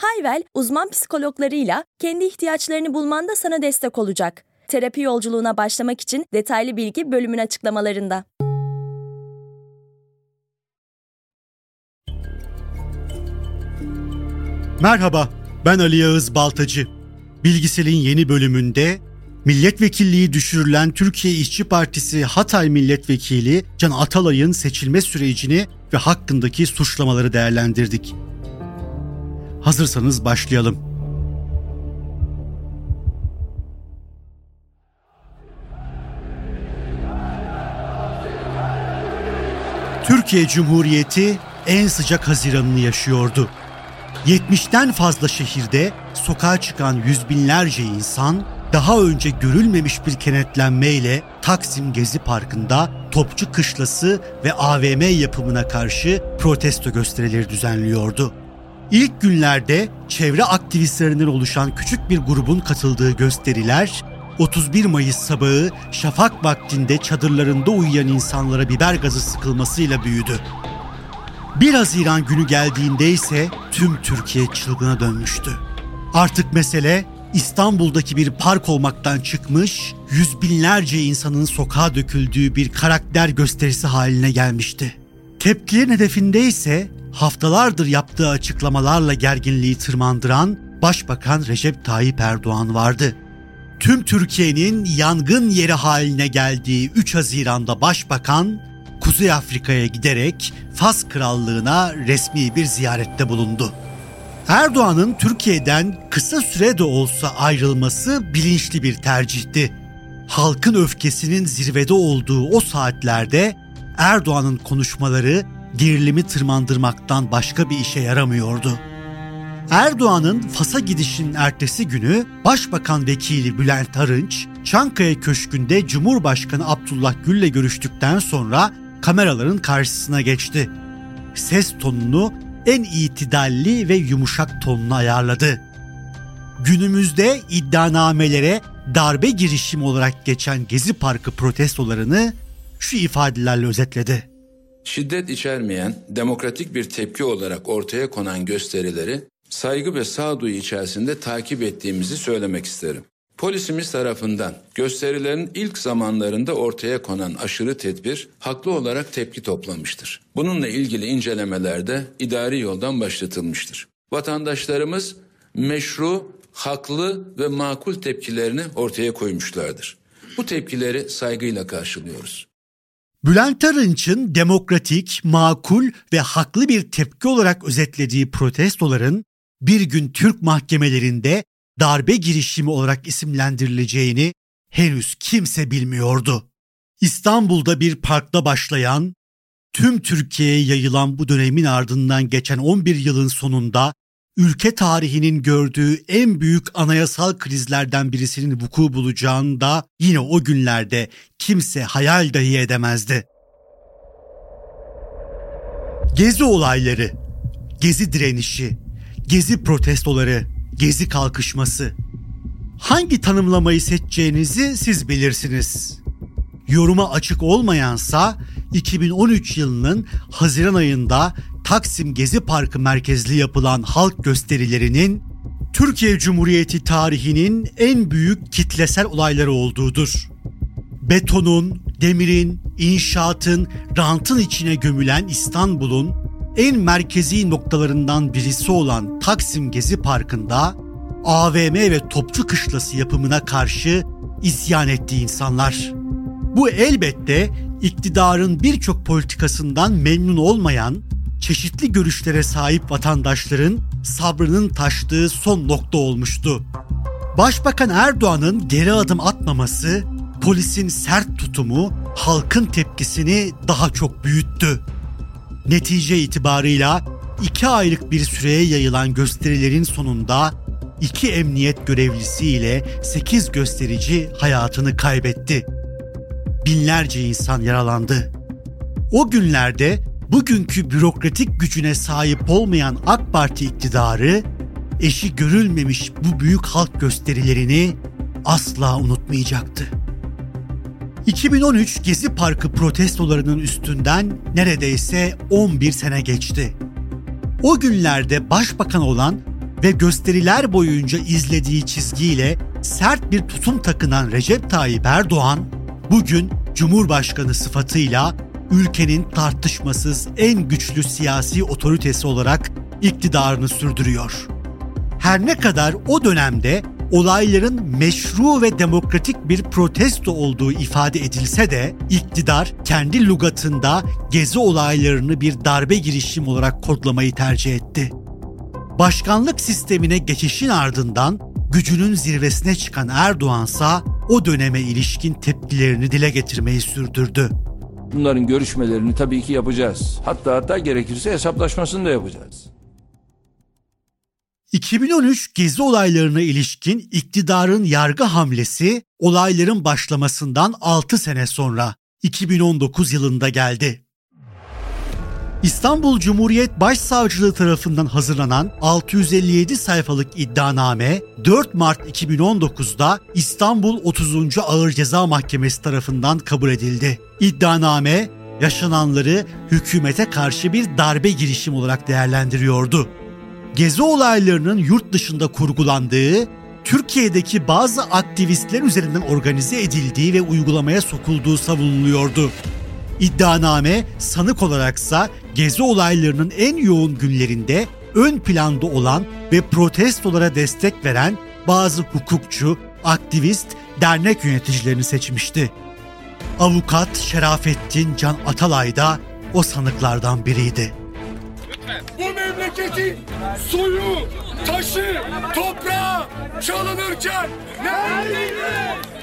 Hayvel, uzman psikologlarıyla kendi ihtiyaçlarını bulmanda sana destek olacak. Terapi yolculuğuna başlamak için detaylı bilgi bölümün açıklamalarında. Merhaba, ben Ali Yağız Baltacı. Bilgisel'in yeni bölümünde milletvekilliği düşürülen Türkiye İşçi Partisi Hatay Milletvekili Can Atalay'ın seçilme sürecini ve hakkındaki suçlamaları değerlendirdik. Hazırsanız başlayalım. Türkiye Cumhuriyeti en sıcak Haziran'ını yaşıyordu. 70'ten fazla şehirde sokağa çıkan yüz binlerce insan daha önce görülmemiş bir kenetlenmeyle Taksim Gezi Parkı'nda Topçu Kışlası ve AVM yapımına karşı protesto gösterileri düzenliyordu. İlk günlerde çevre aktivistlerinden oluşan küçük bir grubun katıldığı gösteriler 31 Mayıs sabahı şafak vaktinde çadırlarında uyuyan insanlara biber gazı sıkılmasıyla büyüdü. 1 Haziran günü geldiğinde ise tüm Türkiye çılgına dönmüştü. Artık mesele İstanbul'daki bir park olmaktan çıkmış, yüz binlerce insanın sokağa döküldüğü bir karakter gösterisi haline gelmişti. Tepkilerin hedefinde ise haftalardır yaptığı açıklamalarla gerginliği tırmandıran Başbakan Recep Tayyip Erdoğan vardı. Tüm Türkiye'nin yangın yeri haline geldiği 3 Haziran'da Başbakan Kuzey Afrika'ya giderek Fas Krallığı'na resmi bir ziyarette bulundu. Erdoğan'ın Türkiye'den kısa sürede olsa ayrılması bilinçli bir tercihti. Halkın öfkesinin zirvede olduğu o saatlerde Erdoğan'ın konuşmaları gerilimi tırmandırmaktan başka bir işe yaramıyordu. Erdoğan'ın Fas'a gidişinin ertesi günü Başbakan Vekili Bülent Arınç, Çankaya Köşkü'nde Cumhurbaşkanı Abdullah Gül'le görüştükten sonra kameraların karşısına geçti. Ses tonunu en itidalli ve yumuşak tonuna ayarladı. Günümüzde iddianamelere darbe girişimi olarak geçen Gezi Parkı protestolarını şu ifadelerle özetledi. Şiddet içermeyen, demokratik bir tepki olarak ortaya konan gösterileri saygı ve sağduyu içerisinde takip ettiğimizi söylemek isterim. Polisimiz tarafından gösterilerin ilk zamanlarında ortaya konan aşırı tedbir haklı olarak tepki toplamıştır. Bununla ilgili incelemelerde idari yoldan başlatılmıştır. Vatandaşlarımız meşru, haklı ve makul tepkilerini ortaya koymuşlardır. Bu tepkileri saygıyla karşılıyoruz. Bülent Arınç'ın demokratik, makul ve haklı bir tepki olarak özetlediği protestoların bir gün Türk mahkemelerinde darbe girişimi olarak isimlendirileceğini henüz kimse bilmiyordu. İstanbul'da bir parkta başlayan, tüm Türkiye'ye yayılan bu dönemin ardından geçen 11 yılın sonunda ülke tarihinin gördüğü en büyük anayasal krizlerden birisinin vuku bulacağını da yine o günlerde kimse hayal dahi edemezdi. Gezi olayları, gezi direnişi, gezi protestoları, gezi kalkışması. Hangi tanımlamayı seçeceğinizi siz bilirsiniz. Yoruma açık olmayansa 2013 yılının Haziran ayında Taksim Gezi Parkı merkezli yapılan halk gösterilerinin Türkiye Cumhuriyeti tarihinin en büyük kitlesel olayları olduğudur. Betonun, demirin, inşaatın, rantın içine gömülen İstanbul'un en merkezi noktalarından birisi olan Taksim Gezi Parkı'nda AVM ve Topçu Kışlası yapımına karşı isyan etti insanlar. Bu elbette iktidarın birçok politikasından memnun olmayan, çeşitli görüşlere sahip vatandaşların sabrının taştığı son nokta olmuştu. Başbakan Erdoğan'ın geri adım atmaması, polisin sert tutumu halkın tepkisini daha çok büyüttü. Netice itibarıyla iki aylık bir süreye yayılan gösterilerin sonunda iki emniyet görevlisi ile 8 gösterici hayatını kaybetti. Binlerce insan yaralandı. O günlerde bugünkü bürokratik gücüne sahip olmayan AK Parti iktidarı eşi görülmemiş bu büyük halk gösterilerini asla unutmayacaktı. 2013 Gezi Parkı protestolarının üstünden neredeyse 11 sene geçti. O günlerde başbakan olan ve gösteriler boyunca izlediği çizgiyle sert bir tutum takınan Recep Tayyip Erdoğan bugün Cumhurbaşkanı sıfatıyla ülkenin tartışmasız en güçlü siyasi otoritesi olarak iktidarını sürdürüyor. Her ne kadar o dönemde olayların meşru ve demokratik bir protesto olduğu ifade edilse de iktidar kendi lugatında gezi olaylarını bir darbe girişim olarak kodlamayı tercih etti. Başkanlık sistemine geçişin ardından gücünün zirvesine çıkan Erdoğansa o döneme ilişkin tepkilerini dile getirmeyi sürdürdü. Bunların görüşmelerini tabii ki yapacağız. Hatta hatta gerekirse hesaplaşmasını da yapacağız. 2013 gezi olaylarına ilişkin iktidarın yargı hamlesi olayların başlamasından 6 sene sonra 2019 yılında geldi. İstanbul Cumhuriyet Başsavcılığı tarafından hazırlanan 657 sayfalık iddianame 4 Mart 2019'da İstanbul 30. Ağır Ceza Mahkemesi tarafından kabul edildi. İddianame yaşananları hükümete karşı bir darbe girişim olarak değerlendiriyordu. Gezi olaylarının yurt dışında kurgulandığı, Türkiye'deki bazı aktivistler üzerinden organize edildiği ve uygulamaya sokulduğu savunuluyordu. İddianame sanık olaraksa gezi olaylarının en yoğun günlerinde ön planda olan ve protestolara destek veren bazı hukukçu, aktivist, dernek yöneticilerini seçmişti. Avukat Şerafettin Can Atalay da o sanıklardan biriydi. Bu memleketin suyu, taşı, toprağı çalınırken neredeydi?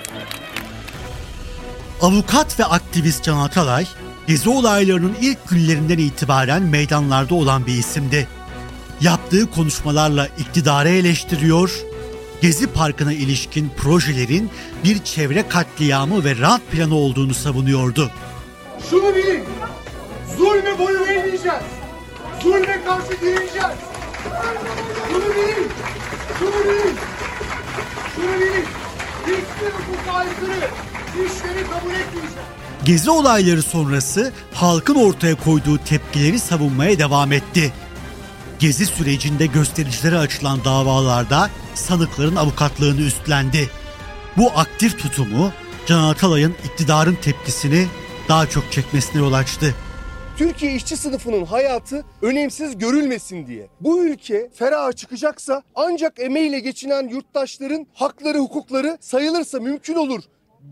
Avukat ve aktivist Can Atalay, Gezi olaylarının ilk günlerinden itibaren meydanlarda olan bir isimdi. Yaptığı konuşmalarla iktidarı eleştiriyor, Gezi Parkı'na ilişkin projelerin bir çevre katliamı ve rant planı olduğunu savunuyordu. Şunu bilin, zulme boyun eğmeyeceğiz. Zulme karşı direneceğiz. Şunu bilin, şunu bilin, şunu bilin. Hiçbir hukuka aykırı işleri kabul etmeyeceğiz. Gezi olayları sonrası halkın ortaya koyduğu tepkileri savunmaya devam etti. Gezi sürecinde göstericilere açılan davalarda sanıkların avukatlığını üstlendi. Bu aktif tutumu Can Atalay'ın iktidarın tepkisini daha çok çekmesine yol açtı. Türkiye işçi sınıfının hayatı önemsiz görülmesin diye. Bu ülke feraha çıkacaksa ancak emeğiyle geçinen yurttaşların hakları hukukları sayılırsa mümkün olur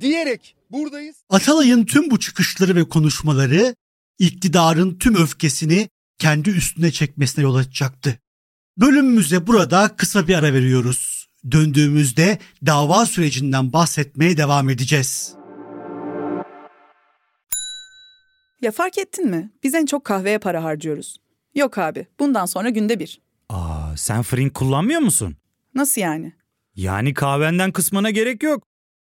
diyerek buradayız. Atalay'ın tüm bu çıkışları ve konuşmaları iktidarın tüm öfkesini kendi üstüne çekmesine yol açacaktı. Bölümümüze burada kısa bir ara veriyoruz. Döndüğümüzde dava sürecinden bahsetmeye devam edeceğiz. Ya fark ettin mi? Biz en çok kahveye para harcıyoruz. Yok abi, bundan sonra günde bir. Aa, sen Frink kullanmıyor musun? Nasıl yani? Yani kahvenden kısmına gerek yok.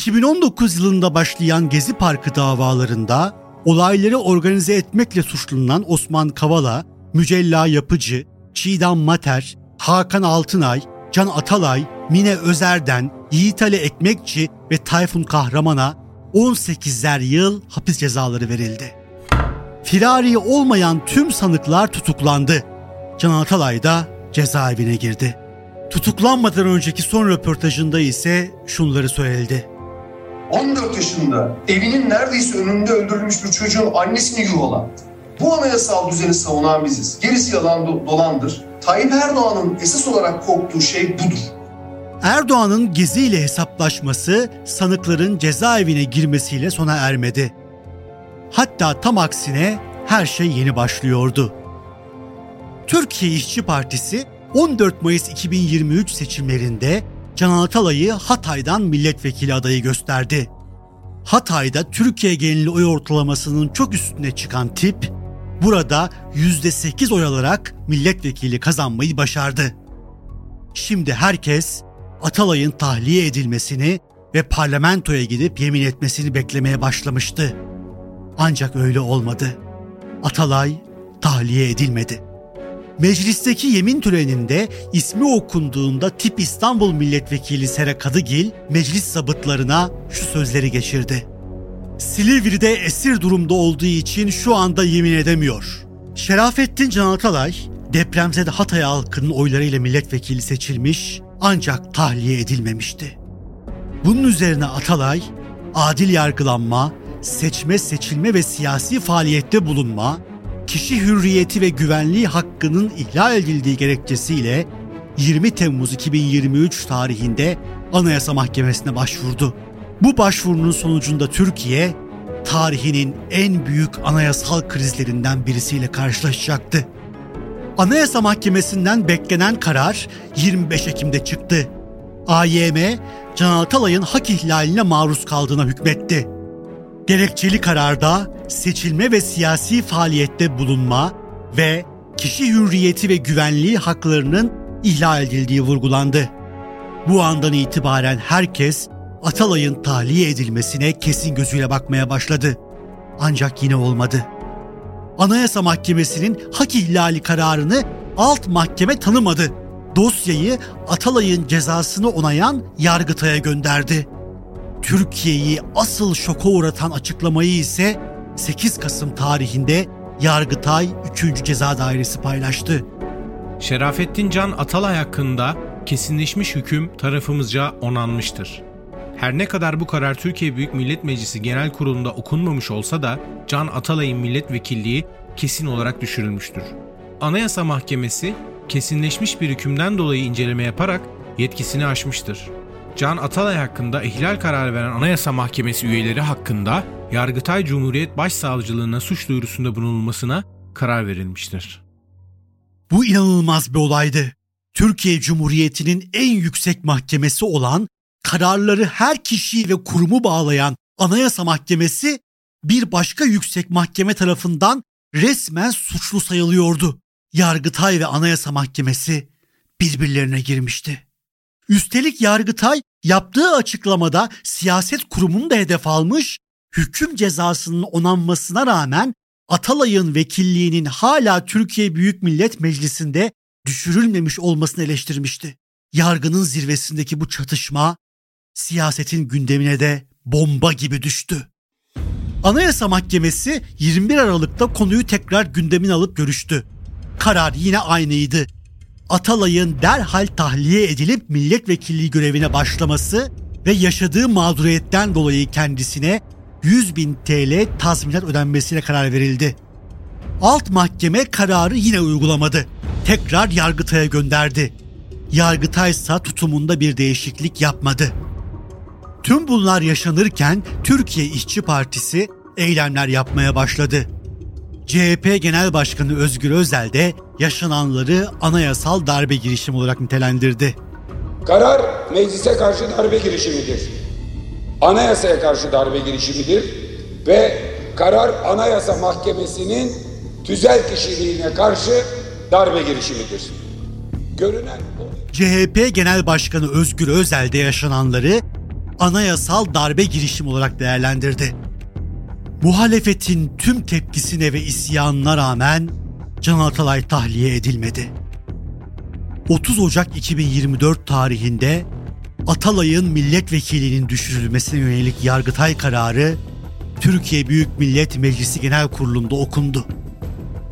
2019 yılında başlayan Gezi Parkı davalarında olayları organize etmekle suçlanan Osman Kavala, Mücella Yapıcı, Çiğdem Mater, Hakan Altınay, Can Atalay, Mine Özer'den, Yiğit Ali Ekmekçi ve Tayfun Kahraman'a 18'er yıl hapis cezaları verildi. Firari olmayan tüm sanıklar tutuklandı. Can Atalay da cezaevine girdi. Tutuklanmadan önceki son röportajında ise şunları söyledi. 14 yaşında evinin neredeyse önünde öldürülmüş bir çocuğun annesini yuvalandı. Bu anayasal düzeni savunan biziz. Gerisi yalan do- dolandır. Tayyip Erdoğan'ın esas olarak korktuğu şey budur. Erdoğan'ın Gezi hesaplaşması sanıkların cezaevine girmesiyle sona ermedi. Hatta tam aksine her şey yeni başlıyordu. Türkiye İşçi Partisi 14 Mayıs 2023 seçimlerinde Can Atalay'ı Hatay'dan milletvekili adayı gösterdi. Hatay'da Türkiye geneli oy ortalamasının çok üstüne çıkan tip, burada %8 oy alarak milletvekili kazanmayı başardı. Şimdi herkes Atalay'ın tahliye edilmesini ve parlamentoya gidip yemin etmesini beklemeye başlamıştı. Ancak öyle olmadı. Atalay tahliye edilmedi. Meclisteki yemin töreninde ismi okunduğunda tip İstanbul Milletvekili Sera Kadıgil meclis zabıtlarına şu sözleri geçirdi. Silivri'de esir durumda olduğu için şu anda yemin edemiyor. Şerafettin Can Atalay depremzede Hatay halkının oylarıyla milletvekili seçilmiş ancak tahliye edilmemişti. Bunun üzerine Atalay adil yargılanma, seçme, seçilme ve siyasi faaliyette bulunma, kişi hürriyeti ve güvenliği hakkının ihlal edildiği gerekçesiyle 20 Temmuz 2023 tarihinde Anayasa Mahkemesi'ne başvurdu. Bu başvurunun sonucunda Türkiye tarihinin en büyük anayasal krizlerinden birisiyle karşılaşacaktı. Anayasa Mahkemesi'nden beklenen karar 25 Ekim'de çıktı. AYM, Can Atalay'ın hak ihlaline maruz kaldığına hükmetti. Gerekçeli kararda seçilme ve siyasi faaliyette bulunma ve kişi hürriyeti ve güvenliği haklarının ihlal edildiği vurgulandı. Bu andan itibaren herkes Atalay'ın tahliye edilmesine kesin gözüyle bakmaya başladı. Ancak yine olmadı. Anayasa Mahkemesi'nin hak ihlali kararını alt mahkeme tanımadı. Dosyayı Atalay'ın cezasını onayan Yargıtay'a gönderdi. Türkiye'yi asıl şoka uğratan açıklamayı ise 8 Kasım tarihinde Yargıtay 3. Ceza Dairesi paylaştı. Şerafettin Can Atalay hakkında kesinleşmiş hüküm tarafımızca onanmıştır. Her ne kadar bu karar Türkiye Büyük Millet Meclisi Genel Kurulu'nda okunmamış olsa da Can Atalay'ın milletvekilliği kesin olarak düşürülmüştür. Anayasa Mahkemesi kesinleşmiş bir hükümden dolayı inceleme yaparak yetkisini aşmıştır. Can Atalay hakkında ihlal kararı veren Anayasa Mahkemesi üyeleri hakkında Yargıtay Cumhuriyet Başsavcılığına suç duyurusunda bulunulmasına karar verilmiştir. Bu inanılmaz bir olaydı. Türkiye Cumhuriyeti'nin en yüksek mahkemesi olan, kararları her kişiyi ve kurumu bağlayan Anayasa Mahkemesi bir başka yüksek mahkeme tarafından resmen suçlu sayılıyordu. Yargıtay ve Anayasa Mahkemesi birbirlerine girmişti. Üstelik Yargıtay yaptığı açıklamada siyaset kurumunu da hedef almış, hüküm cezasının onanmasına rağmen Atalay'ın vekilliğinin hala Türkiye Büyük Millet Meclisi'nde düşürülmemiş olmasını eleştirmişti. Yargının zirvesindeki bu çatışma siyasetin gündemine de bomba gibi düştü. Anayasa Mahkemesi 21 Aralık'ta konuyu tekrar gündemine alıp görüştü. Karar yine aynıydı. Atalay'ın derhal tahliye edilip milletvekilliği görevine başlaması ve yaşadığı mağduriyetten dolayı kendisine 100 bin TL tazminat ödenmesine karar verildi. Alt mahkeme kararı yine uygulamadı. Tekrar Yargıtay'a gönderdi. Yargıtay ise tutumunda bir değişiklik yapmadı. Tüm bunlar yaşanırken Türkiye İşçi Partisi eylemler yapmaya başladı. CHP Genel Başkanı Özgür Özel de yaşananları anayasal darbe girişimi olarak nitelendirdi. Karar meclise karşı darbe girişimidir. Anayasaya karşı darbe girişimidir ve karar Anayasa Mahkemesi'nin tüzel kişiliğine karşı darbe girişimidir. Görünen. CHP Genel Başkanı Özgür Özel de yaşananları anayasal darbe girişimi olarak değerlendirdi. Muhalefetin tüm tepkisine ve isyanına rağmen Can Atalay tahliye edilmedi. 30 Ocak 2024 tarihinde Atalay'ın milletvekilinin düşürülmesine yönelik Yargıtay kararı Türkiye Büyük Millet Meclisi Genel Kurulu'nda okundu.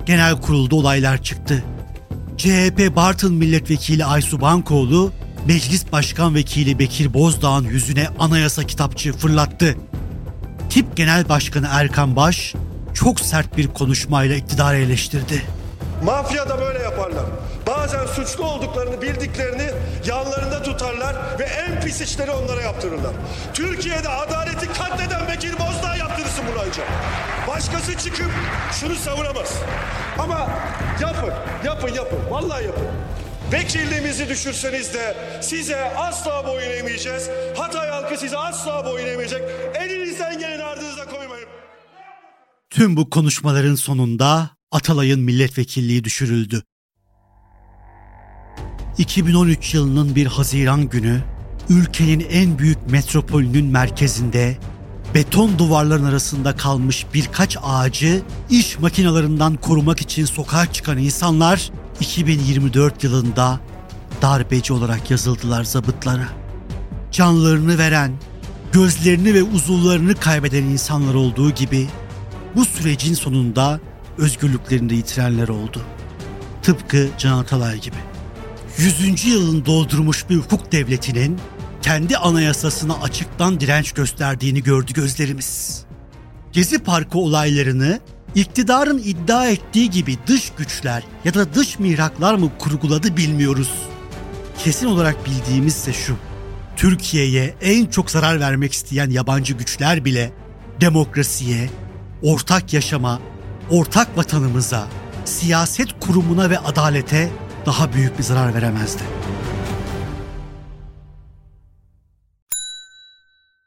Genel kurulda olaylar çıktı. CHP Bartın Milletvekili Aysu Bankoğlu, Meclis Başkan Vekili Bekir Bozdağ'ın yüzüne anayasa kitapçığı fırlattı. Tip Genel Başkanı Erkan Baş çok sert bir konuşmayla iktidarı eleştirdi. Mafya da böyle yaparlar. Bazen suçlu olduklarını bildiklerini yanlarında tutarlar ve en pis işleri onlara yaptırırlar. Türkiye'de adaleti katleden Bekir Bozdağ yaptırırsın bunu ancak. Başkası çıkıp şunu savunamaz. Ama yapın, yapın, yapın. Vallahi yapın. Vekilliğimizi düşürseniz de size asla boyun eğmeyeceğiz. Hatay halkı size asla boyun eğmeyecek. Elinizden koymayın. Tüm bu konuşmaların sonunda Atalay'ın milletvekilliği düşürüldü. 2013 yılının bir Haziran günü ülkenin en büyük metropolünün merkezinde beton duvarların arasında kalmış birkaç ağacı iş makinalarından korumak için sokağa çıkan insanlar 2024 yılında darbeci olarak yazıldılar zabıtlara. Canlarını veren, gözlerini ve uzuvlarını kaybeden insanlar olduğu gibi bu sürecin sonunda özgürlüklerini de yitirenler oldu. Tıpkı Can Atalay gibi. 100. yılını doldurmuş bir hukuk devletinin kendi anayasasına açıktan direnç gösterdiğini gördü gözlerimiz. Gezi Parkı olaylarını iktidarın iddia ettiği gibi dış güçler ya da dış mihraklar mı kurguladı bilmiyoruz. Kesin olarak bildiğimiz ise şu. Türkiye'ye en çok zarar vermek isteyen yabancı güçler bile demokrasiye, ortak yaşama, ortak vatanımıza, siyaset kurumuna ve adalete daha büyük bir zarar veremezdi.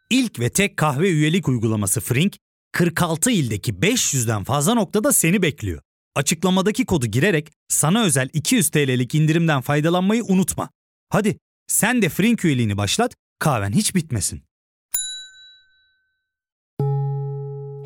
İlk ve tek kahve üyelik uygulaması Frink, 46 ildeki 500'den fazla noktada seni bekliyor. Açıklamadaki kodu girerek sana özel 200 TL'lik indirimden faydalanmayı unutma. Hadi sen de Frink üyeliğini başlat, kahven hiç bitmesin.